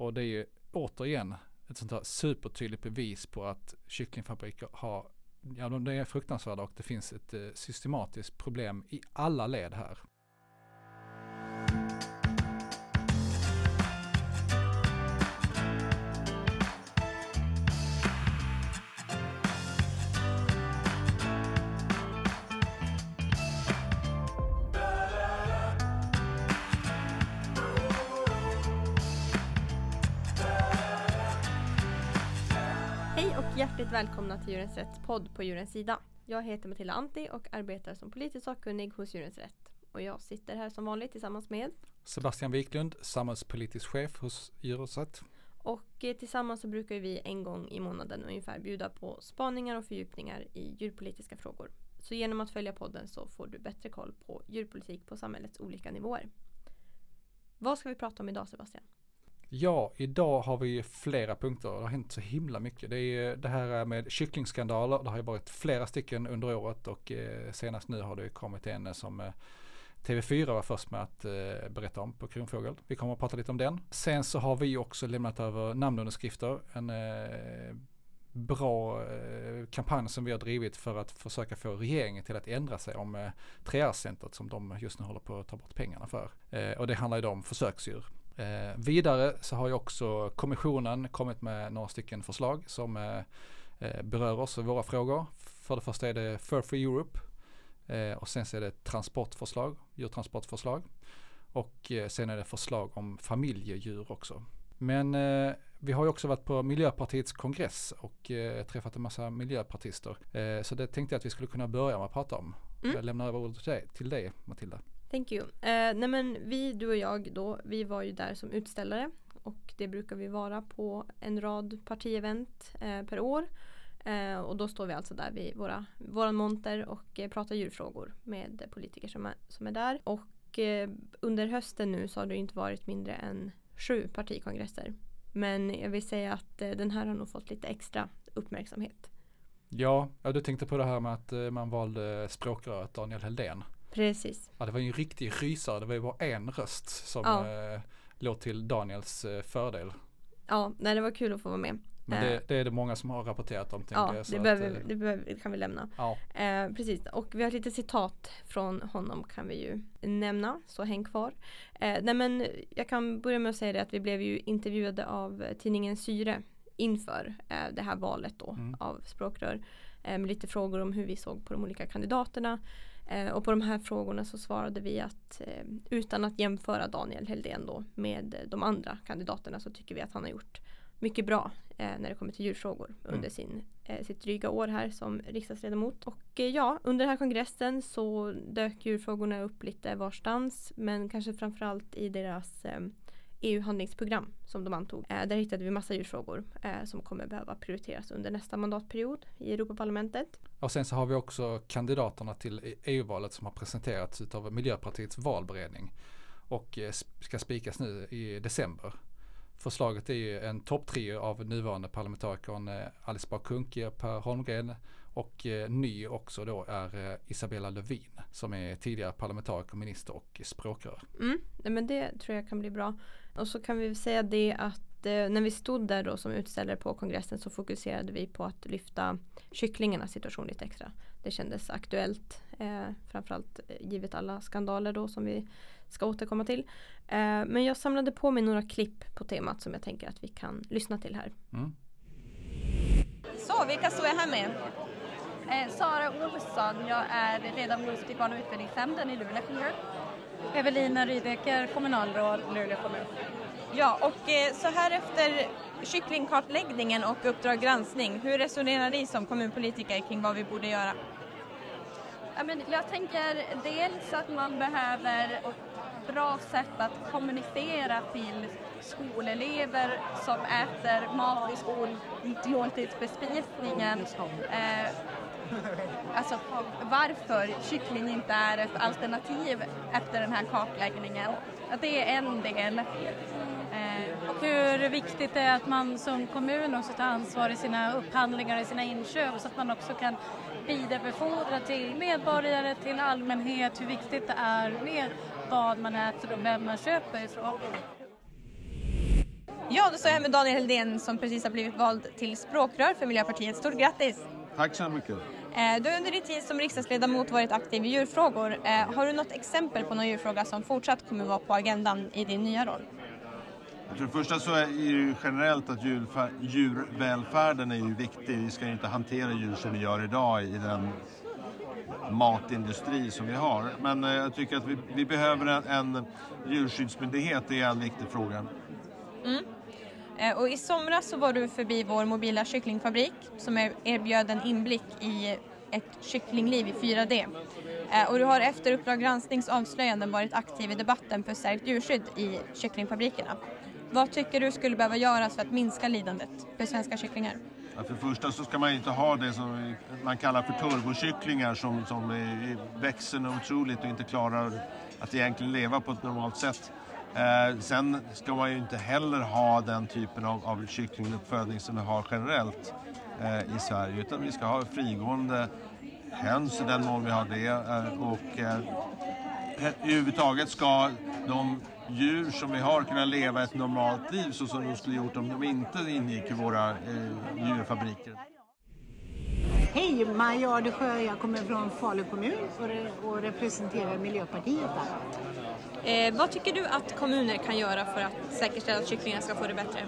Och det är ju återigen ett sånt här supertydligt bevis på att kycklingfabriker har, ja de är fruktansvärda och det finns ett eh, systematiskt problem i alla led här. Välkomna till Djurens Rätts podd på Djurens Sida. Jag heter Matilda Antti och arbetar som politiskt sakkunnig hos Djurens Rätt. Och jag sitter här som vanligt tillsammans med Sebastian Wiklund, samhällspolitisk chef hos Djurrätt. och eh, tillsammans så brukar vi en gång i månaden ungefär bjuda på spaningar och fördjupningar i djurpolitiska frågor. Så genom att följa podden så får du bättre koll på djurpolitik på samhällets olika nivåer. Vad ska vi prata om idag Sebastian? Ja, idag har vi flera punkter. Det har hänt så himla mycket. Det är eh, det här med kycklingskandaler. Det har ju varit flera stycken under året och eh, senast nu har det kommit en eh, som eh, TV4 var först med att eh, berätta om på Kronfågel. Vi kommer att prata lite om den. Sen så har vi också lämnat över namnunderskrifter. En eh, bra eh, kampanj som vi har drivit för att försöka få regeringen till att ändra sig om eh, 3R-centret som de just nu håller på att ta bort pengarna för. Eh, och det handlar ju då om försöksdjur. Eh, vidare så har ju också kommissionen kommit med några stycken förslag som eh, eh, berör oss och våra frågor. För det första är det Fur for Europe eh, och sen så är det transportförslag, djurtransportförslag. Och eh, sen är det förslag om familjedjur också. Men eh, vi har ju också varit på Miljöpartiets kongress och träffat en massa miljöpartister. Så det tänkte jag att vi skulle kunna börja med att prata om. Mm. Jag lämnar över ordet till dig, till dig Matilda. Thank you. Eh, nej men vi, du och jag då, vi var ju där som utställare och det brukar vi vara på en rad partievent eh, per år. Eh, och då står vi alltså där vid våra, våra monter och eh, pratar djurfrågor med politiker som är, som är där. Och eh, under hösten nu så har det inte varit mindre än sju partikongresser. Men jag vill säga att eh, den här har nog fått lite extra uppmärksamhet. Ja, ja, du tänkte på det här med att eh, man valde språkröret Daniel Heldén. Precis. Ja, det var ju en riktig rysare. Det var ju bara en röst som Ja. eh, låg till Daniels eh, fördel. Ja, nej, det var kul att få vara med. Men Eh, det, det är det många som har rapporterat om. Ja, jag, det, att, behöver, eh, det, behöver, det kan vi lämna. ja. Eh, precis, och vi har lite citat från honom kan vi ju nämna, så häng kvar. Eh, nej men jag kan börja med att säga det att vi blev ju intervjuade av tidningen Syre inför eh, det här valet då Mm. av språkrör. Eh, med lite frågor om hur vi såg på de olika kandidaterna. Eh, och på de här frågorna så svarade vi att eh, utan att jämföra Daniel Heldén då med eh, de andra kandidaterna så tycker vi att han har gjort mycket bra när det kommer till djurfrågor Mm. under sin, sitt dryga år här som riksdagsledamot. Och ja, under den här kongressen så dök djurfrågorna upp lite varstans men kanske framförallt i deras EU-handlingsprogram som de antog. Eh, där hittade vi massa djurfrågor eh, som kommer behöva prioriteras under nästa mandatperiod i Europaparlamentet. Och sen så har vi också kandidaterna till e EU-valet som har presenterats av Miljöpartiets valberedning. Och eh, ska spikas nu i december. Förslaget är ju en topptrio av nuvarande parlamentarikern eh, Alice Bah Kuhnke, Per Holmgren och eh, ny också då är eh, Isabella Lövin som är tidigare parlamentariker, minister och språkrör. Mm, nej, men det tror jag kan bli bra. Och så kan vi säga det att eh, när vi stod där då som utställare på kongressen så fokuserade vi på att lyfta kycklingarnas situation lite extra. Det kändes aktuellt, framförallt givet alla skandaler då som vi ska återkomma till. Men jag samlade på mig några klipp på temat som jag tänker att vi kan lyssna till här. Mm. Så, vilka står jag här med? Eh, Sara Olsson, jag är ledamot i barn och utbildningsnämnden i Luleå kommun. Evelina Rydeker, kommunalråd Luleå kommun. Ja, och eh, så här efter kycklingkartläggningen och Uppdrag granskning, hur resonerar ni som kommunpolitiker kring vad vi borde göra? Ja, men jag tänker dels att man behöver ett bra sätt att kommunicera till skolelever som äter mat i skolmåltidsbespisningen. Eh, alltså varför kyckling inte är ett alternativ efter den här kartläggningen. Att det är en del. Eh, Och hur viktigt det är att man som kommun också tar ansvar i sina upphandlingar och sina inköp så att man också kan vidarebefordra till medborgare, till allmänhet hur viktigt det är med vad man äter och vem man köper ifrån. Ja, då står jag här med Daniel Heldén som precis har blivit vald till språkrör för Miljöpartiet. Stort grattis! Tack så mycket. Eh, du har under din tid som riksdagsledamot varit aktiv i djurfrågor. Eh, har du något exempel på någon djurfråga som fortsatt kommer vara på agendan i din nya roll? För det första så är det ju generellt att djurvälfärden är ju viktig. Vi ska ju inte hantera djur som vi gör idag i den matindustri som vi har. Men eh, jag tycker att vi, vi behöver en, en djurskyddsmyndighet, det är en viktig fråga. Mm. Eh, och I somras så var du förbi vår mobila kycklingfabrik som erbjöd en inblick i ett kycklingliv i 4D. Eh, och du har efter Uppdrag gransknings avslöjanden varit aktiv i debatten för stärkt djurskydd i kycklingfabrikerna. Vad tycker du skulle behöva göras för att minska lidandet för svenska kycklingar? Ja, för det första så ska man inte ha det som man kallar för turbokycklingar som, som är, växer otroligt och inte klarar att egentligen leva på ett normalt sätt. Eh, sen ska man ju inte heller ha den typen av, av kycklinguppfödning som vi har generellt eh, i Sverige utan vi ska ha frigående höns i den mån vi har det eh, och eh, överhuvudtaget ska de djur som vi har kunna leva ett normalt liv så som de skulle gjort om de inte ingick i våra eh, djurfabriker. Hej, Maja Adesjö. Jag kommer från Falu kommun och, och representerar Miljöpartiet där. Eh, vad tycker du att kommuner kan göra för att säkerställa att kycklingarna ska få det bättre?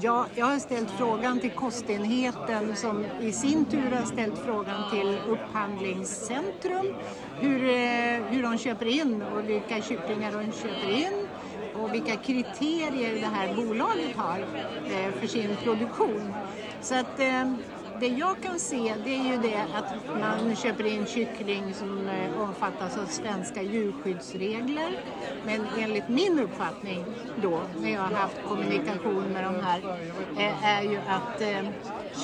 Ja, jag har ställt frågan till kostenheten som i sin tur har ställt frågan till Upphandlingscentrum hur, eh, hur de köper in och vilka kycklingar de köper in och vilka kriterier det här bolaget har eh, för sin produktion. Så att eh, det jag kan se det är ju det att man köper in kyckling som eh, omfattas av svenska djurskyddsregler. Men enligt min uppfattning då, när jag har haft kommunikation med de här, eh, är ju att eh,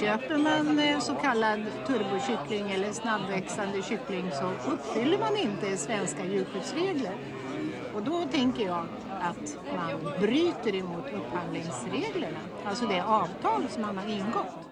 köper man så kallad turbokyckling eller snabbväxande kyckling så uppfyller man inte svenska djurskyddsregler. Och då tänker jag att man bryter emot upphandlingsreglerna, alltså det avtal som man har ingått.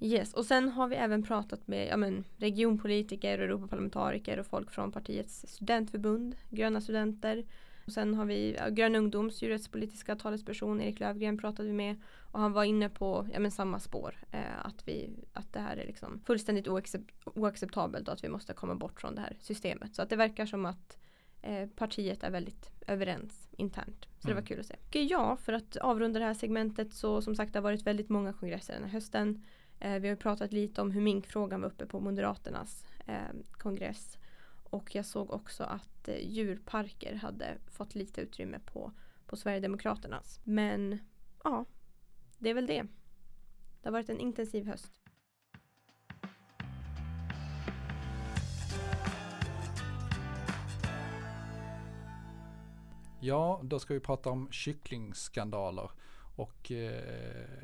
Yes, och sen har vi även pratat med ja, men, regionpolitiker och Europaparlamentariker och folk från partiets studentförbund, Gröna studenter. Och sen har vi ja, Grön ungdoms djurrättspolitiska talesperson Erik Lövgren pratade vi med och han var inne på ja, men, samma spår. Eh, att, vi, att det här är liksom fullständigt oaccept oacceptabelt och att vi måste komma bort från det här systemet. Så att det verkar som att eh, partiet är väldigt överens internt. Så mm. det var kul att se. Och ja, för att avrunda det här segmentet så som sagt det har varit väldigt många kongresser den här hösten. Eh, vi har pratat lite om hur minkfrågan var uppe på Moderaternas eh, kongress. Och jag såg också att eh, djurparker hade fått lite utrymme på, på Sverigedemokraternas. Men ja, det är väl det. Det har varit en intensiv höst. Ja, då ska vi prata om kycklingskandaler. Och eh,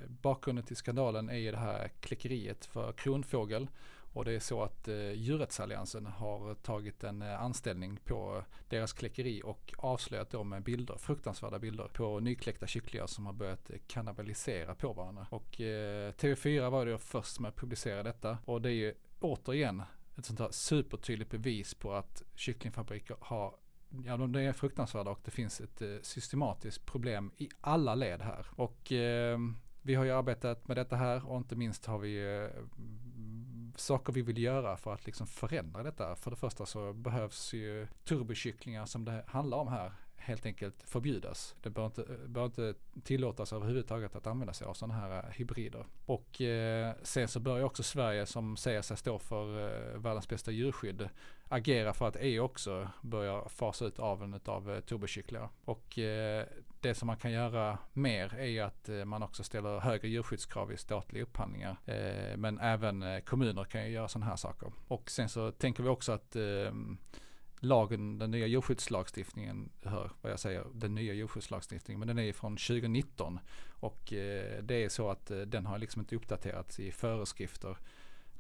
bakgrunden till skandalen är ju det här kläckeriet för kronfågel. Och det är så att eh, Djurrättsalliansen har tagit en eh, anställning på deras kläckeri och avslöjat dem med bilder, fruktansvärda bilder på nykläckta kycklingar som har börjat eh, kannibalisera på varandra. Och eh, TV4 var det först med att publicera detta och det är ju återigen ett sånt här supertydligt bevis på att kycklingfabriker har ja, de är fruktansvärda och det finns ett eh, systematiskt problem i alla led här. Och eh, vi har ju arbetat med detta här och inte minst har vi eh, saker vi vill göra för att liksom förändra detta. För det första så behövs ju turbokycklingar som det handlar om här helt enkelt förbjudas. Det bör inte, bör inte tillåtas överhuvudtaget att använda sig av sådana här eh, hybrider. Och eh, sen så bör ju också Sverige som säger sig stå för eh, världens bästa djurskydd agera för att EU också börjar fasa ut aveln av eh, turbokycklingar. Och eh, det som man kan göra mer är ju att eh, man också ställer högre djurskyddskrav i statliga upphandlingar. Eh, men även eh, kommuner kan ju göra sådana här saker. Och sen så tänker vi också att ehm, lagen, den nya djurskyddslagstiftningen, hör vad jag säger, den nya djurskyddslagstiftningen, men den är från 2019 och eh, det är så att eh, den har liksom inte uppdaterats i föreskrifter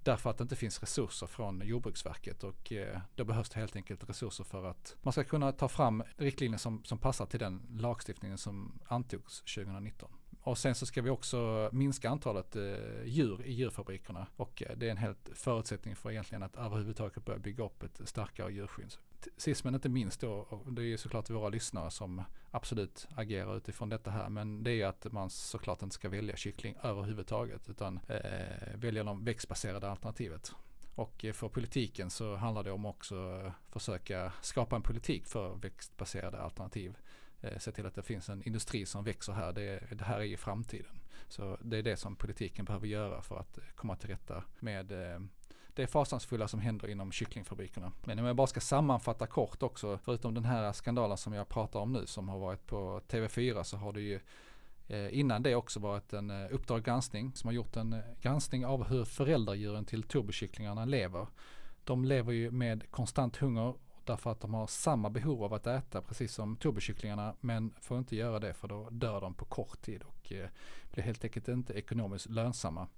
därför att det inte finns resurser från Jordbruksverket och eh, då behövs det helt enkelt resurser för att man ska kunna ta fram riktlinjer som, som passar till den lagstiftningen som antogs 2019. Och sen så ska vi också minska antalet eh, djur i djurfabrikerna och eh, det är en helt förutsättning för egentligen att överhuvudtaget börja bygga upp ett starkare djurskydd sist men inte minst då, det är ju såklart våra lyssnare som absolut agerar utifrån detta här, men det är ju att man såklart inte ska välja kyckling överhuvudtaget, utan eh, välja de växtbaserade alternativet. Och eh, för politiken så handlar det om också eh, försöka skapa en politik för växtbaserade alternativ. Eh, se till att det finns en industri som växer här. Det, det här är ju framtiden. Så det är det som politiken behöver göra för att eh, komma till rätta med eh, det fasansfulla som händer inom kycklingfabrikerna. Men om jag bara ska sammanfatta kort också, förutom den här skandalen som jag pratar om nu som har varit på TV4 så har det ju eh, innan det också varit en eh, Uppdrag granskning som har gjort en eh, granskning av hur föräldradjuren till turbokycklingarna lever. De lever ju med konstant hunger därför att de har samma behov av att äta precis som turbokycklingarna men får inte göra det för då dör de på kort tid och blir helt enkelt inte ekonomiskt lönsamma.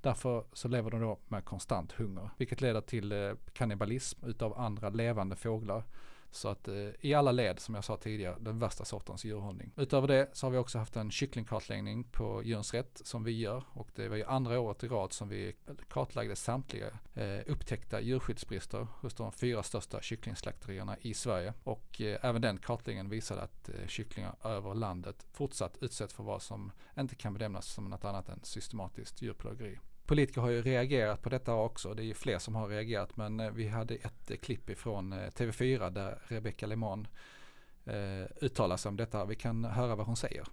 Därför så lever de då med konstant hunger, vilket leder till eh, kannibalism utav andra levande fåglar så att eh, i alla led, som jag sa tidigare, den värsta sortens djurhållning. Utöver det så har vi också haft en kycklingkartläggning på Djurens Rätt som vi gör och det var ju andra året i rad som vi kartlagde samtliga eh, upptäckta djurskyddsbrister hos de fyra största kycklingslakterierna i Sverige. Och eh, även den kartläggningen visade att eh, kycklingar över landet fortsatt utsätts för vad som inte kan benämnas som något annat än systematiskt djurplågeri politiker har ju reagerat på detta också. Det är ju fler som har reagerat men eh, vi hade ett eh, klipp ifrån eh, TV4 där Rebecca Lemon eh, uttalar sig om detta. Vi kan höra vad hon säger.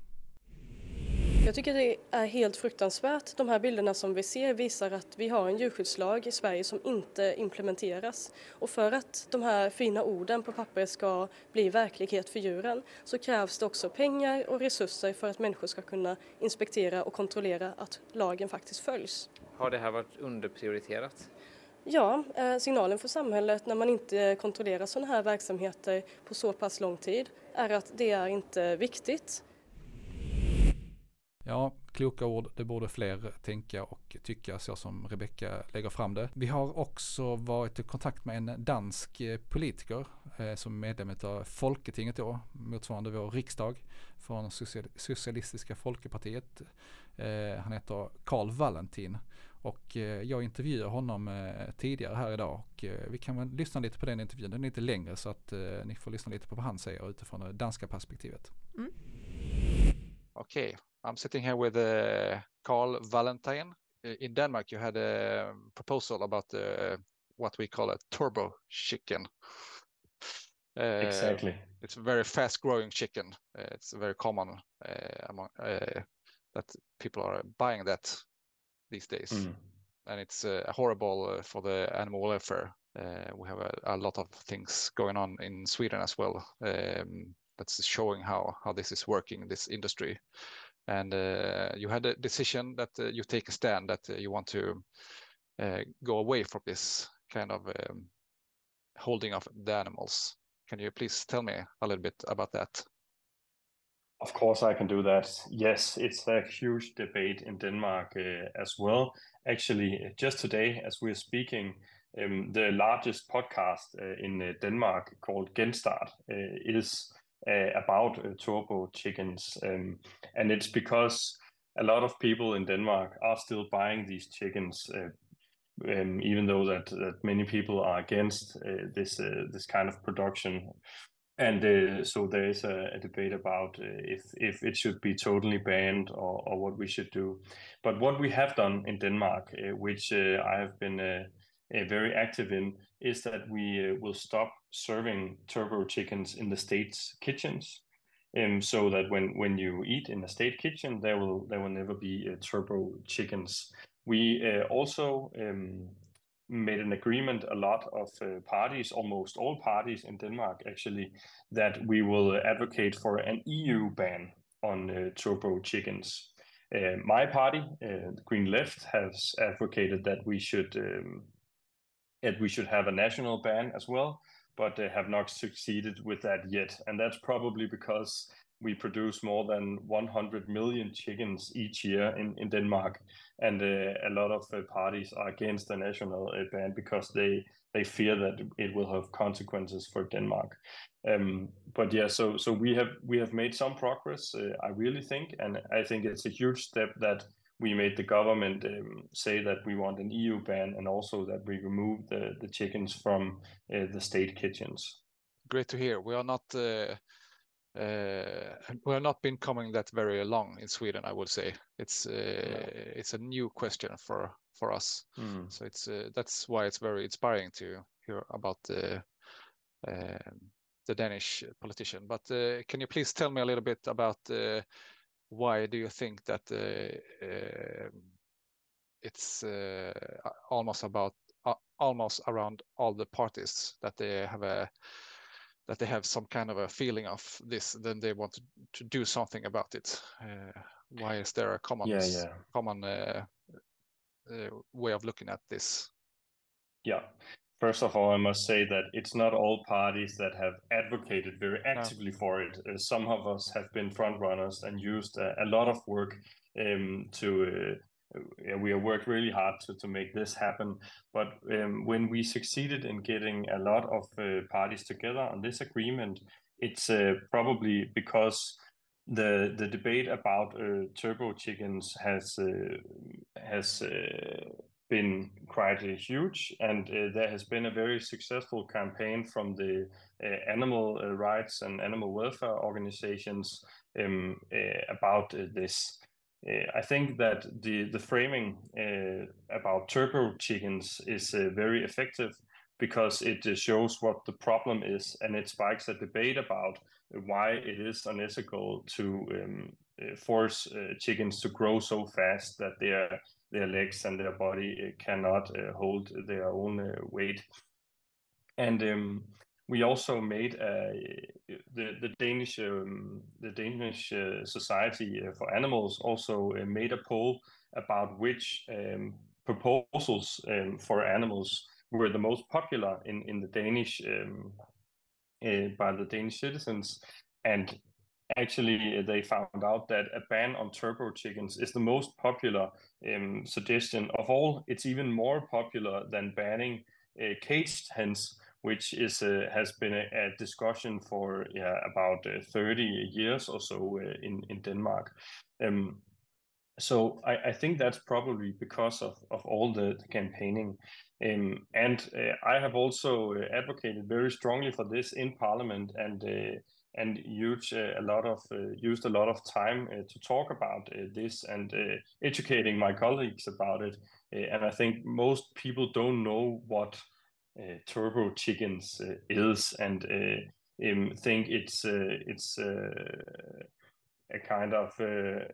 Jag tycker det är helt fruktansvärt. De här bilderna som vi ser visar att vi har en djurskyddslag i Sverige som inte implementeras. Och för att de här fina orden på papper ska bli verklighet för djuren så krävs det också pengar och resurser för att människor ska kunna inspektera och kontrollera att lagen faktiskt följs. Har det här varit underprioriterat? Ja, eh, signalen för samhället när man inte kontrollerar sådana här verksamheter på så pass lång tid är att det är inte viktigt. Ja, kloka ord. Det borde fler tänka och tycka så som Rebecka lägger fram det. Vi har också varit i kontakt med en dansk eh, politiker eh, som medlem av Folketinget då, motsvarande vår riksdag från Socialistiska Folkepartiet. Eh, han heter Karl Valentin och eh, jag intervjuade honom eh, tidigare här idag och eh, vi kan väl lyssna lite på den intervjun. Den är lite längre så att ni får lyssna lite på vad han säger utifrån det danska perspektivet. Mm. Okej. I'm sitting here with uh, Carl Valentine. In Denmark, you had a proposal about uh, what we call a turbo chicken. Uh, exactly. It's a very fast-growing chicken. Uh, it's very common uh, among uh, that people are buying that these days, mm. and it's horrible for the animal welfare. we have a, a, lot of things going on in Sweden as well. Um, that's showing how how this is working in this industry and uh, you had a decision that uh, you take a stand that uh, you want to go away from this kind of um, holding of the animals. Can you please tell me a little bit about that? Of course, I can do that. Yes, it's a huge debate in Denmark uh, as well. Actually, just today, as we're speaking, um, the largest podcast uh, in uh, Denmark called Genstart is uh, about uh, turbo chickens, um, and it's because a lot of people in Denmark are still buying these chickens, uh, um, even though that, that many people are against uh, this uh, this kind of production. And uh, so there is a, a debate about if if it should be totally banned or, or what we should do. But what we have done in Denmark, which I have been very active in is that we uh, will stop serving turbo chickens in the state's kitchens. Um, so that when, when you eat in a state kitchen, there will there will never be uh, turbo chickens. We uh, also um, made an agreement. A lot of uh, parties, almost all parties in Denmark, actually, that we will advocate for an EU ban on uh, turbo chickens. my party, the Green Left, has advocated that we should um, that we should have a national ban as well, but they have not succeeded with that yet. And that's probably because we produce more than 100 million chickens each year in, in Denmark. And uh, a lot of uh, parties are against the national uh, ban because they, they fear that it will have consequences for Denmark. Um, but yeah, so so we have we have made some progress, uh, I really think, and I think it's a huge step that we made the government um, say that we want an EU ban and also that we remove the, the chickens from uh, the state kitchens. great to hear. We are not uh, uh, we have not been coming that very long in Sweden. I would say it's uh, it's a new question for for us. Mm. So it's uh, that's why it's very inspiring to hear about the um, the Danish politician. But uh, can you please tell me a little bit about uh, why do you think that um, it's almost about almost around all the parties that they have a that they have some kind of a feeling of this, then they want to, to do something about it. Uh, why is there a common yeah, yeah. common uh, uh, way of looking at this? Yeah. First of all, I must say that it's not all parties that have advocated very actively no. for it. Uh, some of us have been front runners and used a lot of work um, to uh, we have worked really hard to, to make this happen. But um, when we succeeded in getting a lot of uh, parties together on this agreement, it's uh, probably because the the debate about uh, turbo chickens has uh, has uh, been quite huge, and uh, there has been a very successful campaign from the animal rights and animal welfare organizations um, about this. Uh, I think that the the framing uh, about turbo chickens is uh, very effective because it shows what the problem is and it spikes a debate about why it is unethical to um, force chickens to grow so fast that their their legs and their body cannot hold their own weight. And um, we also made the the Danish um, the Danish uh, Society uh, for Animals also uh, made a poll about which um, proposals um, for animals were the most popular in in the Danish um, uh, by the Danish citizens, and actually they found out that a ban on turbo chickens is the most popular um, suggestion of all. It's even more popular than banning uh, caged hens which is uh, has been a, a, discussion for yeah, about uh, 30 years or so uh, in in Denmark. Um, so I, I, think that's probably because of, of all the, the campaigning. Um, and uh, I have also uh, advocated very strongly for this in Parliament and uh, and used uh, a lot of uh, used a lot of time uh, to talk about this and educating my colleagues about it. and I think most people don't know what uh, turbo chickens uh, is and uh, um, think it's it's a kind of a,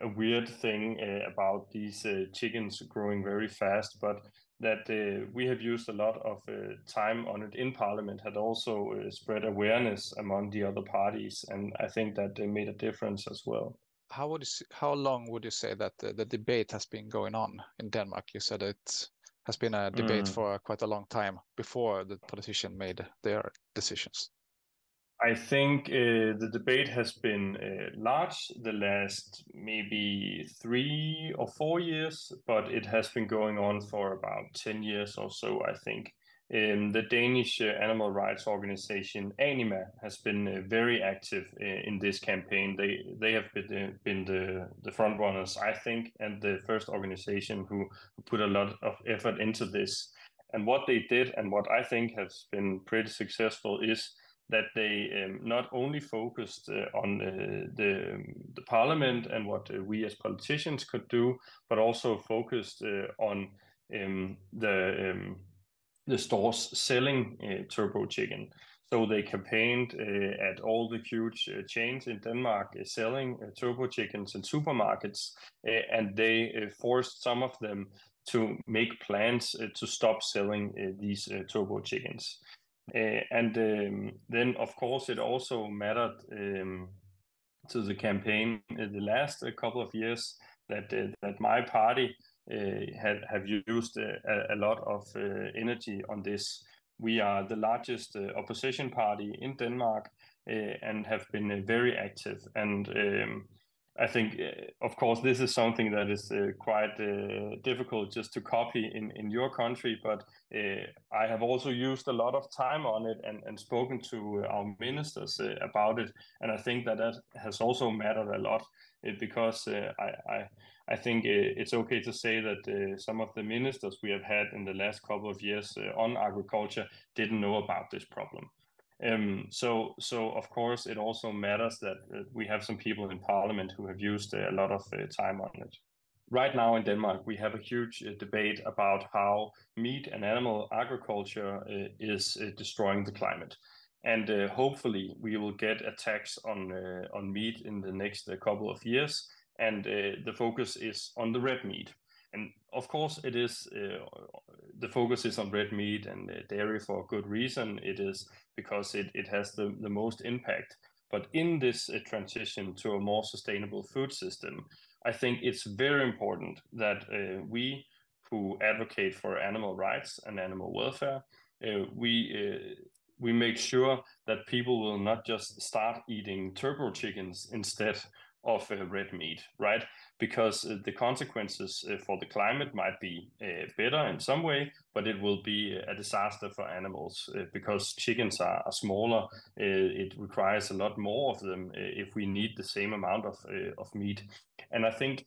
a, weird thing about these chickens growing very fast, but that uh, we have used a lot of uh, time on it in Parliament had also uh, spread awareness among the other parties, and I think that they made a difference as well. How would you, how long would you say that the, the debate has been going on in Denmark? You said it has been a debate mm. for quite a long time before the politician made their decisions. I think uh, the debate has been uh, large the last maybe three or four years, but it has been going on for about 10 years or so, I think. Um, the Danish uh, animal rights organization Anima has been uh, very active uh, in this campaign. They they have been, uh, been the the front runners, I think, and the first organization who, who put a lot of effort into this. And what they did, and what I think has been pretty successful, is that they um, not only focused uh, on uh, the um, the parliament and what we as politicians could do, but also focused on um, the um, the stores selling uh, turbo chicken. So they campaigned uh, at all the huge uh, chains in Denmark uh, selling uh, turbo chickens in supermarkets, uh, and they forced some of them to make plans to stop selling these turbo chickens. Eh, and um, then, of course, it also mattered um, to the campaign in the last eh, couple of years that that my party uh, have, used a, a lot of energy on this. We are the largest opposition party in Denmark and have been very active. And um, I think, uh, of course, this is something that is uh, quite uh, difficult just to copy in, in your country, but I have also used a lot of time on it and, and spoken to our ministers about it. And I think that that has also mattered a lot because I, I I think it's okay to say that uh, some of the ministers we have had in the last couple of years uh, on agriculture didn't know about this problem. Um, so, so of course, it also matters that uh, we have some people in parliament who have used a lot of uh, time on it. Right now in Denmark, we have a huge uh, debate about how meat and animal agriculture uh, is uh, destroying the climate. And uh, hopefully, we will get a tax on on meat in the next couple of years. And the focus is on the red meat. And of course, it is uh, the focus is on red meat and dairy for a good reason. It is because it, it has the, the most impact. But in this uh, transition to a more sustainable food system, I think it's very important that uh, we who advocate for animal rights and animal welfare, uh, we uh, we make sure that people will not just start eating turbo chickens instead of uh, red meat, right? Because uh, the consequences uh, for the climate might be uh, better in some way, but it will be a disaster for animals uh, because chickens are, are smaller. Uh, it requires a lot more of them if we need the same amount of of meat, and I think.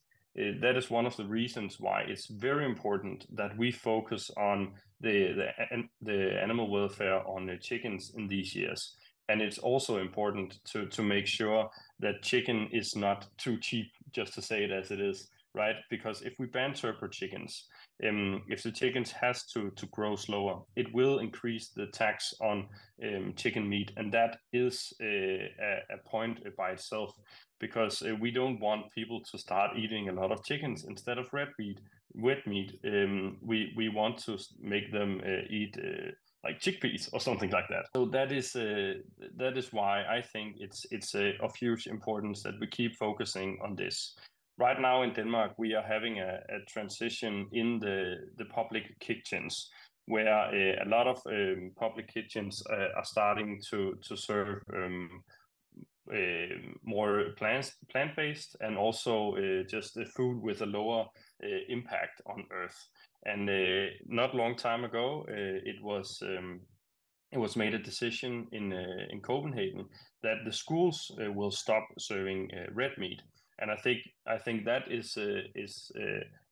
that is one of the reasons why it's very important that we focus on the the, the animal welfare on the chickens in these years and it's also important to to make sure that chicken is not too cheap just to say it as it is right? Because if we ban turbo chickens um, if the chickens has to to grow slower it will increase the tax on um, chicken meat. And that is a, a, point by itself because uh, we don't want people to start eating a lot of chickens instead of red meat wet meat. Um, we we want to make them uh, eat uh, like chickpeas or something like that. So that is uh, that is why I think it's it's uh, of huge importance that we keep focusing on this. Right now in Denmark, we are having a, a transition in the the public kitchens, where uh, a lot of um, public kitchens uh, are starting to to serve. Um, uh, more plant plant based and also uh, just food with a lower impact on earth and uh, not long time ago, uh, it was um, it was made a decision in uh, in Copenhagen that the schools will stop serving red meat, and I think I think that is is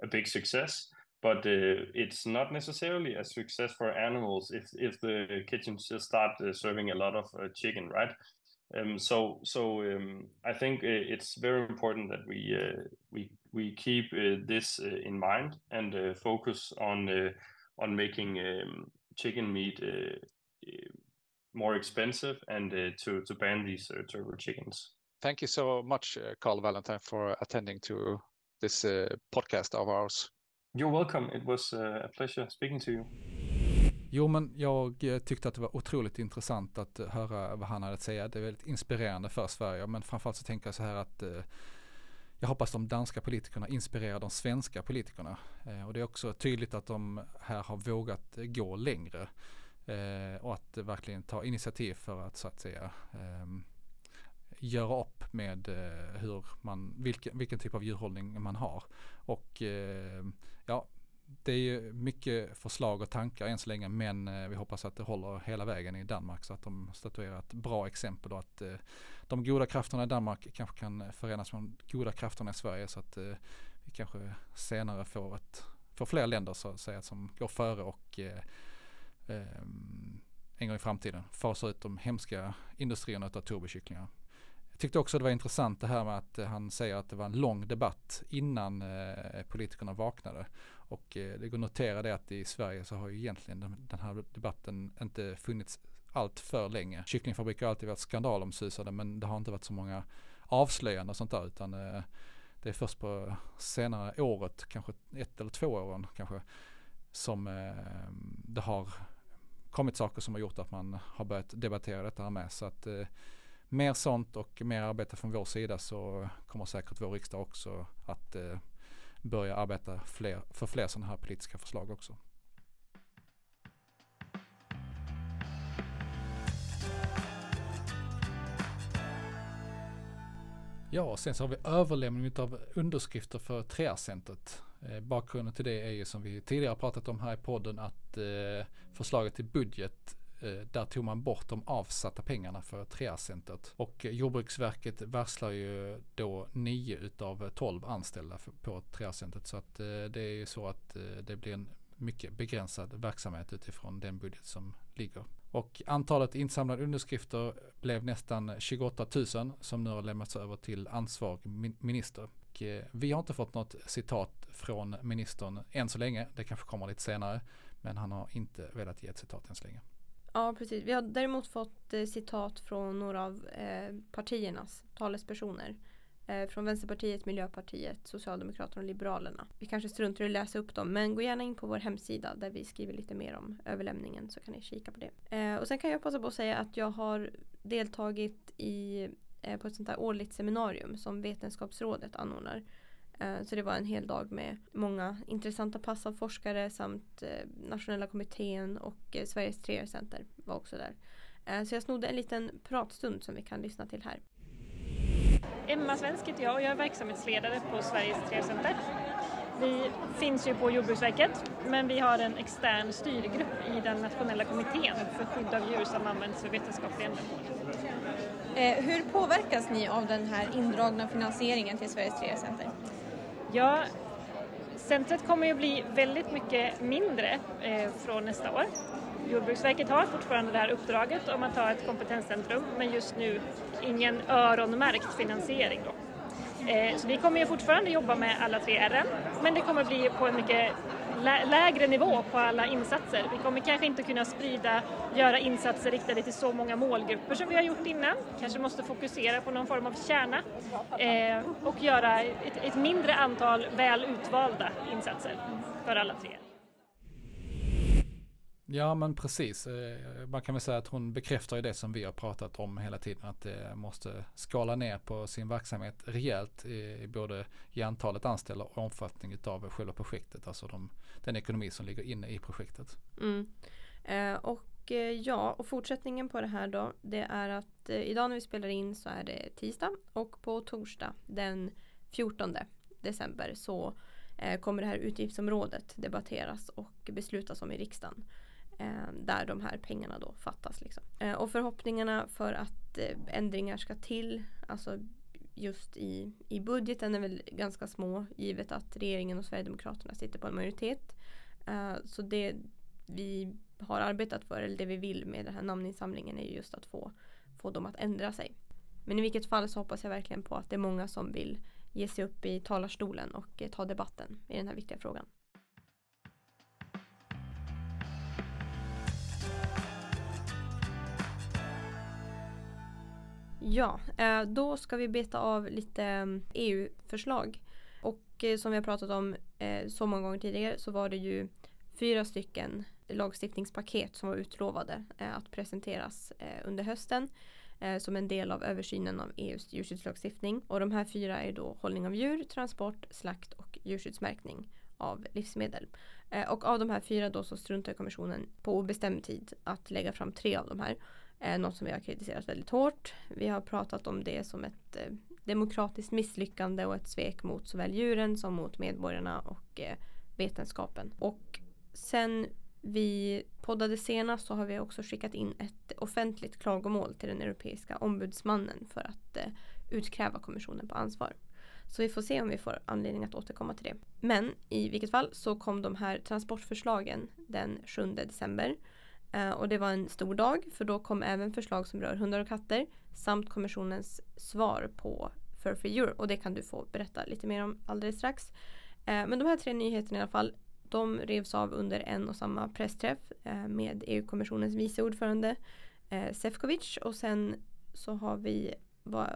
a big success but uh, it's not necessarily a success for animals if if the kitchens just start uh, serving a lot of uh, chicken, right? Um, so so um, I think it's very important that we we we keep uh, this uh, in mind and uh, focus on on making um, chicken meat more expensive and to to ban these turbo chickens. Thank you so much, Carl Valentine, for attending to this podcast of ours. You're welcome. It was a pleasure speaking to you. Jo, men jag eh, tyckte att det var otroligt intressant att eh, höra vad han hade att säga. Det är väldigt inspirerande för Sverige, men framförallt så tänker jag så här att eh, jag hoppas de danska politikerna inspirerar de svenska politikerna. Eh, och det är också tydligt att de här har vågat eh, gå längre eh, och att verkligen ta initiativ för att så att säga eh, göra upp med eh, hur man, vilken, vilken typ av djurhållning man har. Och eh, ja, det är ju mycket förslag och tankar än så länge men eh, vi hoppas att det håller hela vägen i Danmark så att de statuerar ett bra exempel och att eh, de goda krafterna i Danmark kanske kan förenas med de goda krafterna i Sverige så att eh, vi kanske senare får, ett, får fler länder så att säga som går före och en gång i framtiden fasar ut de hemska industrierna av turbokycklingar. Jag tyckte också det var intressant det här med att han säger att det var en lång debatt innan politikerna vaknade. Och eh, det går att notera det att i Sverige så har ju egentligen den, här debatten inte funnits allt för länge. Kycklingfabriker har alltid varit skandalomsusade men det har inte varit så många avslöjanden och sånt där utan eh, det är först på senare året, kanske ett eller två åren kanske, som eh, det har kommit saker som har gjort att man har börjat debattera detta här med. Så att eh, mer sånt och mer arbete från vår sida så kommer säkert vår riksdag också att eh, börja arbeta fler, för fler sådana här politiska förslag också. Ja, sen så har vi överlämning av underskrifter för Treacentret. Eh, bakgrunden till det är ju som vi tidigare pratat om här i podden att eh, förslaget till budget Eh, där tog man bort de avsatta pengarna för 3R-centret. Och eh, Jordbruksverket varslar ju då 9 utav 12 anställda på 3R-centret. Så att eh, det är ju så att det blir en mycket begränsad verksamhet utifrån den budget som ligger. Och antalet insamlade underskrifter blev nästan 28 000 som nu har lämnats över till ansvarig minister. Och vi har inte fått något citat från ministern än så länge. Det kanske kommer lite senare. Men han har inte velat ge ett citat än så länge. Ja precis. Vi har däremot fått eh, citat från några av eh, partiernas talespersoner. Eh, från Vänsterpartiet, Miljöpartiet, Socialdemokraterna och Liberalerna. Vi kanske struntar i att läsa upp dem men gå gärna in på vår hemsida där vi skriver lite mer om överlämningen så kan ni kika på det. Eh, och sen kan jag passa på att säga att jag har deltagit i, eh, på ett sånt här årligt seminarium som Vetenskapsrådet anordnar. Eh, så det var en hel dag med många intressanta pass av forskare samt eh, Nationella kommittén och eh, Sveriges 3R-center var också där. Så jag snodde en liten pratstund som vi kan lyssna till här. Emma Svensk heter jag och jag är verksamhetsledare på Sveriges Träcenter. Vi finns ju på Jordbruksverket men vi har en extern styrgrupp i den nationella kommittén för skydd av djur som används för vetenskapliga ändamål. Hur påverkas ni av den här indragna finansieringen till Sveriges Träcenter? Ja, centret kommer ju bli väldigt mycket mindre eh, från nästa år. Jordbruksverket har fortfarande det här uppdraget om att ha ett kompetenscentrum men just nu ingen öronmärkt finansiering. Då. Eh, så vi kommer ju fortfarande jobba med alla tre R men det kommer bli på en mycket lä lägre nivå på alla insatser. Vi kommer kanske inte kunna sprida, göra insatser riktade till så många målgrupper som vi har gjort innan. Kanske måste fokusera på någon form av kärna eh, och göra ett, ett mindre antal väl utvalda insatser för alla tre. Ja men precis. Eh, man kan väl säga att hon bekräftar ju det som vi har pratat om hela tiden. Att det måste skala ner på sin verksamhet rejält i både i antalet anställda och omfattning av själva projektet. Alltså de, den ekonomi som ligger inne i projektet. Mm. Eh, och eh, ja, och fortsättningen på det här då. Det är att eh, idag när vi spelar in så är det tisdag och på torsdag den 14 december så eh, kommer det här utgiftsområdet debatteras och beslutas om i riksdagen Eh, där de här pengarna då fattas. Liksom. Eh, och förhoppningarna för att eh, ändringar ska till, alltså just i, i budgeten är väl ganska små givet att regeringen och Sverigedemokraterna sitter på en majoritet. Eh, så det vi har arbetat för, eller det vi vill med den här namninsamlingen är just att få, få dem att ändra sig. Men i vilket fall så hoppas jag verkligen på att det är många som vill ge sig upp i talarstolen och eh, ta debatten i den här viktiga frågan. Ja, eh, då ska vi beta av lite mm, EU-förslag. Och eh, som vi har pratat om eh, så många gånger tidigare så var det ju fyra stycken lagstiftningspaket som var utlovade att presenteras under hösten som en del av översynen av EUs djurskyddslagstiftning. Och de här fyra är då hållning av djur, transport, slakt och djurskyddsmärkning av livsmedel. Och av de här fyra då så struntar kommissionen på obestämd tid att lägga fram tre av de här. Eh, något som vi har kritiserat väldigt hårt. Vi har pratat om det som ett eh, demokratiskt misslyckande och ett svek mot såväl djuren som mot medborgarna och eh, vetenskapen. Och sen vi poddade senast så har vi också skickat in ett offentligt klagomål till den europeiska ombudsmannen för att eh, utkräva kommissionen på ansvar. Så vi får se om vi får anledning att återkomma till det. Men i vilket fall så kom de här transportförslagen den 7 december. Eh, och det var en stor dag för då kom även förslag som rör hundar och katter samt kommissionens svar på Fur Free Europe och det kan du få berätta lite mer om alldeles strax. Eh, men de här tre nyheterna i alla fall de revs av under en och samma pressträff eh, med EU-kommissionens vice ordförande Sefcovic och sen så har vi,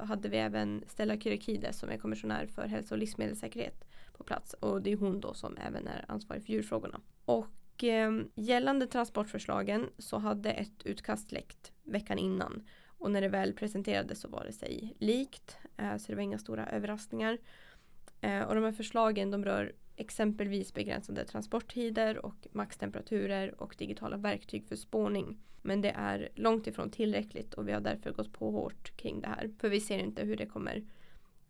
hade vi även Stella Kyriakides som är kommissionär för hälso och livsmedelssäkerhet på plats och det är hon då som även är ansvarig för djurfrågorna. Och och eh, gällande transportförslagen så hade ett utkast läckt veckan innan. Och när det väl presenterades så var det sig likt. Eh, så det var inga stora överraskningar. Eh, och de här förslagen de rör exempelvis begränsade transporttider och maxtemperaturer och digitala verktyg för spårning. Men det är långt ifrån tillräckligt och vi har därför gått på hårt kring det här. För vi ser inte hur det kommer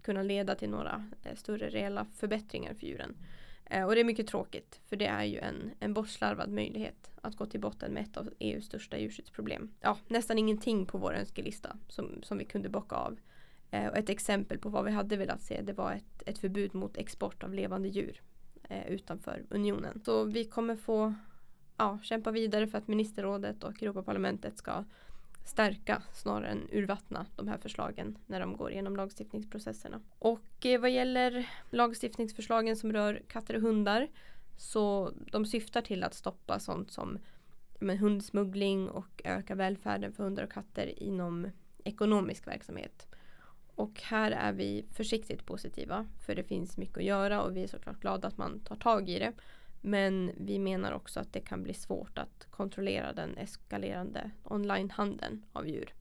kunna leda till några eh, större reella förbättringar för djuren. Eh, och det är mycket tråkigt för det är ju en, en bortslarvad möjlighet att gå till botten med ett av EUs största djurskyddsproblem. Ja, nästan ingenting på vår önskelista som, som vi kunde bocka av. Eh, och ett exempel på vad vi hade velat se det var ett, ett förbud mot export av levande djur eh, utanför unionen. Så vi kommer få ja, kämpa vidare för att ministerrådet och Europaparlamentet ska stärka snarare än urvattna de här förslagen när de går igenom lagstiftningsprocesserna. Och eh, vad gäller lagstiftningsförslagen som rör katter och hundar så de syftar till att stoppa sånt som men, hundsmuggling och öka välfärden för hundar och katter inom ekonomisk verksamhet. Och här är vi försiktigt positiva för det finns mycket att göra och vi är såklart glada att man tar tag i det. Men vi menar också att det kan bli svårt att kontrollera den eskalerande onlinehandeln av djur.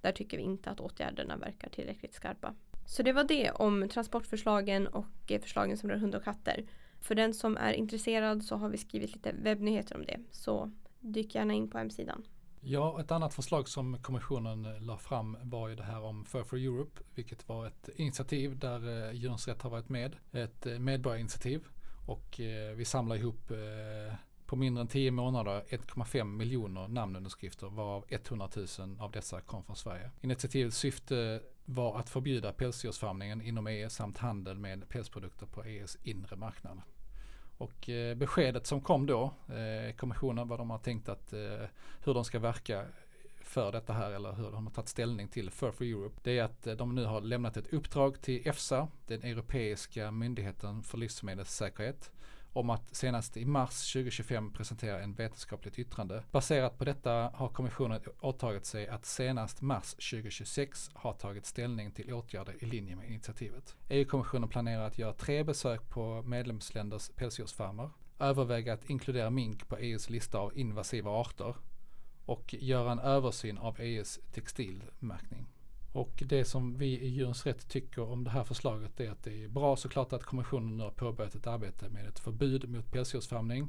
Där tycker vi inte att åtgärderna verkar tillräckligt skarpa. Så det var det om transportförslagen och förslagen som rör hundar och katter. För den som är intresserad så har vi skrivit lite webbnyheter om det. Så dyk gärna in på hemsidan. Ja, ett annat förslag som kommissionen la fram var ju det här om Fur for Europe, vilket var ett initiativ där eh, Djurens Rätt har varit med. Ett eh, medborgarinitiativ och eh, vi samlar ihop eh, på mindre än 10 månader 1,5 miljoner namnunderskrifter varav 100 000 av dessa kom från Sverige. Initiativets syfte var att förbjuda pälsdjursfarmningen inom EU samt handel med pälsprodukter på EUs inre marknad. Och eh, beskedet som kom då, eh, kommissionen vad de har tänkt att eh, hur de ska verka för detta här eller hur de har tagit ställning till Fur for Europe. Det är att eh, de nu har lämnat ett uppdrag till EFSA, den europeiska myndigheten för livsmedelssäkerhet, om att senast i mars 2025 presentera en vetenskapligt yttrande. Baserat på detta har kommissionen åtagit sig att senast mars 2026 ha tagit ställning till åtgärder i linje med initiativet. EU-kommissionen planerar att göra tre besök på medlemsländers pälsdjursfarmer, överväga att inkludera mink på EUs lista av invasiva arter och göra en översyn av EUs textilmärkning. Och det som vi i Djurens Rätt tycker om det här förslaget är att det är bra såklart att kommissionen nu har påbörjat ett arbete med ett förbud mot pälsdjursfarmning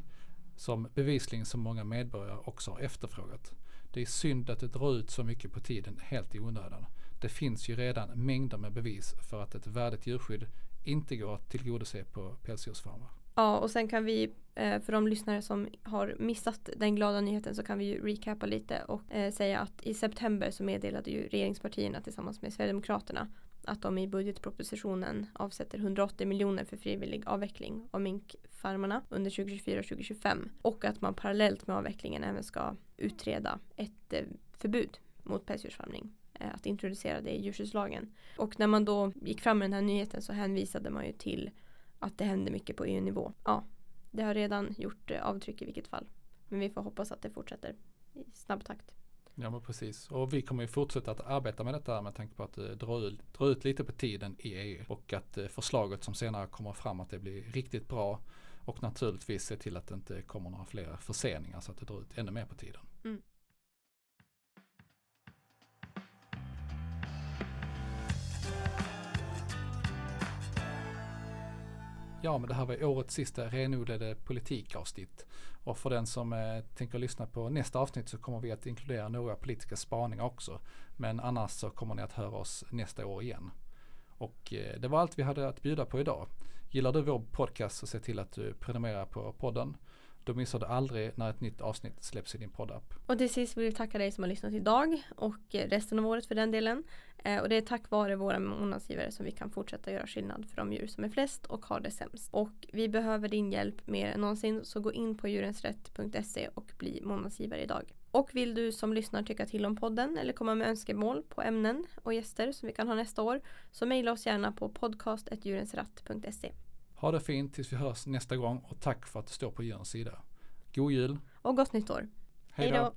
som bevisligen så många medborgare också har efterfrågat. Det är synd att det drar ut så mycket på tiden helt i onödan. Det finns ju redan mängder med bevis för att ett värdigt djurskydd inte går att tillgodose på pälsdjursfarmar. Ja, och sen kan vi eh, för de lyssnare som har missat den glada nyheten så kan vi ju recapa lite och eh, säga att i september så meddelade ju regeringspartierna tillsammans med Sverigedemokraterna att de i budgetpropositionen avsätter 180 miljoner för frivillig avveckling av minkfarmarna under 2024 och 2025 och att man parallellt med avvecklingen även ska utreda ett eh, förbud mot pälsdjursfarmning att introducera det i djurskyddslagen. Och när man då gick fram med den här nyheten så hänvisade man ju till att det händer mycket på EU-nivå. Ja, det har redan gjort eh, avtryck i vilket fall. Men vi får hoppas att det fortsätter i snabb takt. Ja men precis. Och vi kommer ju fortsätta att arbeta med detta med tanke på att det drar ut, dra ut lite på tiden i EU. Och att eh, förslaget som senare kommer fram att det blir riktigt bra. Och naturligtvis se till att det inte kommer några fler förseningar så att det drar ut ännu mer på tiden. Mm. Ja, men det här var årets sista renodlade politikavsnitt. Och för den som eh, tänker lyssna på nästa avsnitt så kommer vi att inkludera några politiska spaningar också. Men annars så kommer ni att höra oss nästa år igen. Och eh, det var allt vi hade att bjuda på idag. Gillar du vår podcast så se till att du prenumererar på podden. Då missar du aldrig när ett nytt avsnitt släpps i din poddapp. Och till sist vill vi tacka dig som har lyssnat idag och resten av året för den delen. Eh, och det är tack vare våra månadsgivare som vi kan fortsätta göra skillnad för de djur som är flest och har det sämst. Och vi behöver din hjälp mer än någonsin så gå in på djurensrätt.se och bli månadsgivare idag. Och vill du som lyssnar tycka till om podden eller komma med önskemål på ämnen och gäster som vi kan ha nästa år så mejla oss gärna på podcast.djurensratt.se. Ha det fint tills vi hörs nästa gång och tack för att du står på djurens sida. God jul! Och gott nytt år! Hej då!